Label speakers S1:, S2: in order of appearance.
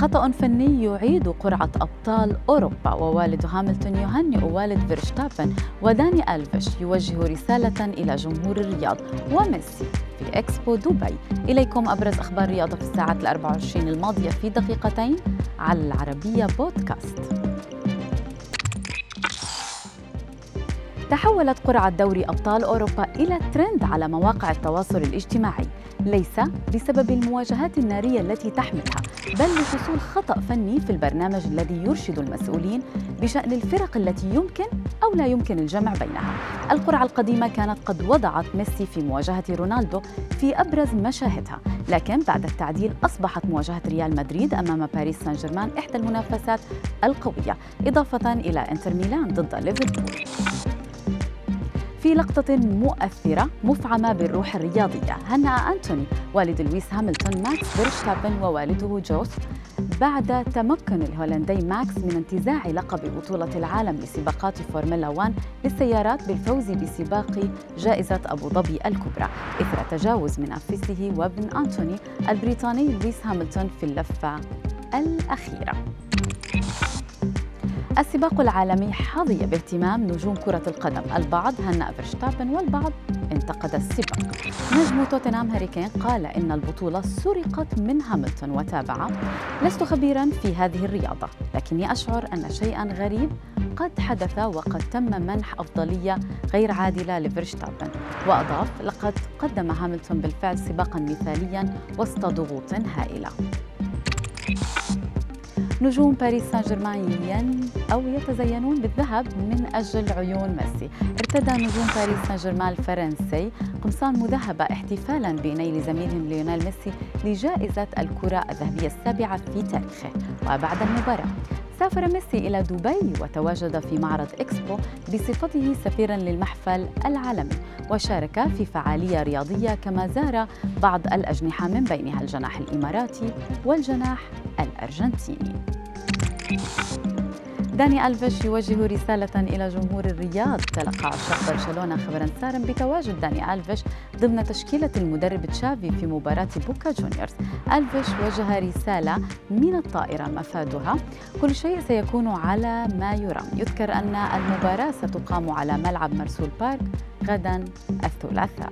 S1: خطأ فني يعيد قرعة أبطال أوروبا ووالد هاملتون يهنئ والد فيرشتابن وداني ألفيش يوجه رسالة إلى جمهور الرياض وميسي في إكسبو دبي. إليكم أبرز أخبار الرياضة في الساعات الأربع والعشرين الماضية في دقيقتين على العربية بودكاست. تحولت قرعة دوري أبطال أوروبا إلى ترند على مواقع التواصل الاجتماعي ليس بسبب المواجهات النارية التي تحملها. بل لحصول خطأ فني في البرنامج الذي يرشد المسؤولين بشأن الفرق التي يمكن أو لا يمكن الجمع بينها. القرعة القديمة كانت قد وضعت ميسي في مواجهة رونالدو في أبرز مشاهدها لكن بعد التعديل أصبحت مواجهة ريال مدريد أمام باريس سان جيرمان إحدى المنافسات القوية إضافة إلى إنتر ميلان ضد ليفربول. في لقطة مؤثرة مفعمة بالروح الرياضية. هنأ أنتوني والد لويس هاملتون ماكس فيرشتابن ووالده جوس بعد تمكن الهولندي ماكس من انتزاع لقب بطولة العالم لسباقات فورمولا 1 للسيارات بالفوز بسباق جائزة أبو ظبي الكبرى. إثر تجاوز منافسه وابن أنتوني البريطاني لويس هاملتون في اللفة الأخيرة. السباق العالمي حظي باهتمام نجوم كرة القدم. البعض هنأ فيرشتابن والبعض انتقد السباق. نجم توتنهام هاري كين قال إن البطولة سرقت من هاملتون وتابع. لست خبيرا في هذه الرياضة لكني أشعر أن شيئا غريب قد حدث وقد تم منح أفضلية غير عادلة لفيرشتابن. وأضاف لقد قدم هاملتون بالفعل سباقا مثاليا وسط ضغوط هائلة. نجوم باريس سان جيرمان أو يتزينون بالذهب من أجل عيون ميسي. ارتدى نجوم باريس سان جيرمان الفرنسي قمصان مذهبة احتفالا بنيل زميلهم ليونيل ميسي لجائزة الكرة الذهبية السابعة في تاريخه. وبعد المباراة سافر ميسي إلى دبي وتواجد في معرض إكسبو بصفته سفيرا للمحفل العالمي وشارك في فعالية رياضية كما زار بعض الأجنحة من بينها الجناح الإماراتي والجناح الأرجنتيني. داني ألفيش يوجه رسالة إلى جمهور الرياض. تلقى عشاق برشلونة خبرا سارا بتواجد داني ألفيش ضمن تشكيلة المدرب تشافي في مباراة بوكا جونيورز. ألفيش وجه رسالة من الطائرة مفادها. كل شيء سيكون على ما يرام. يذكر أن المباراة ستقام على ملعب مرسول بارك غدا الثلاثاء.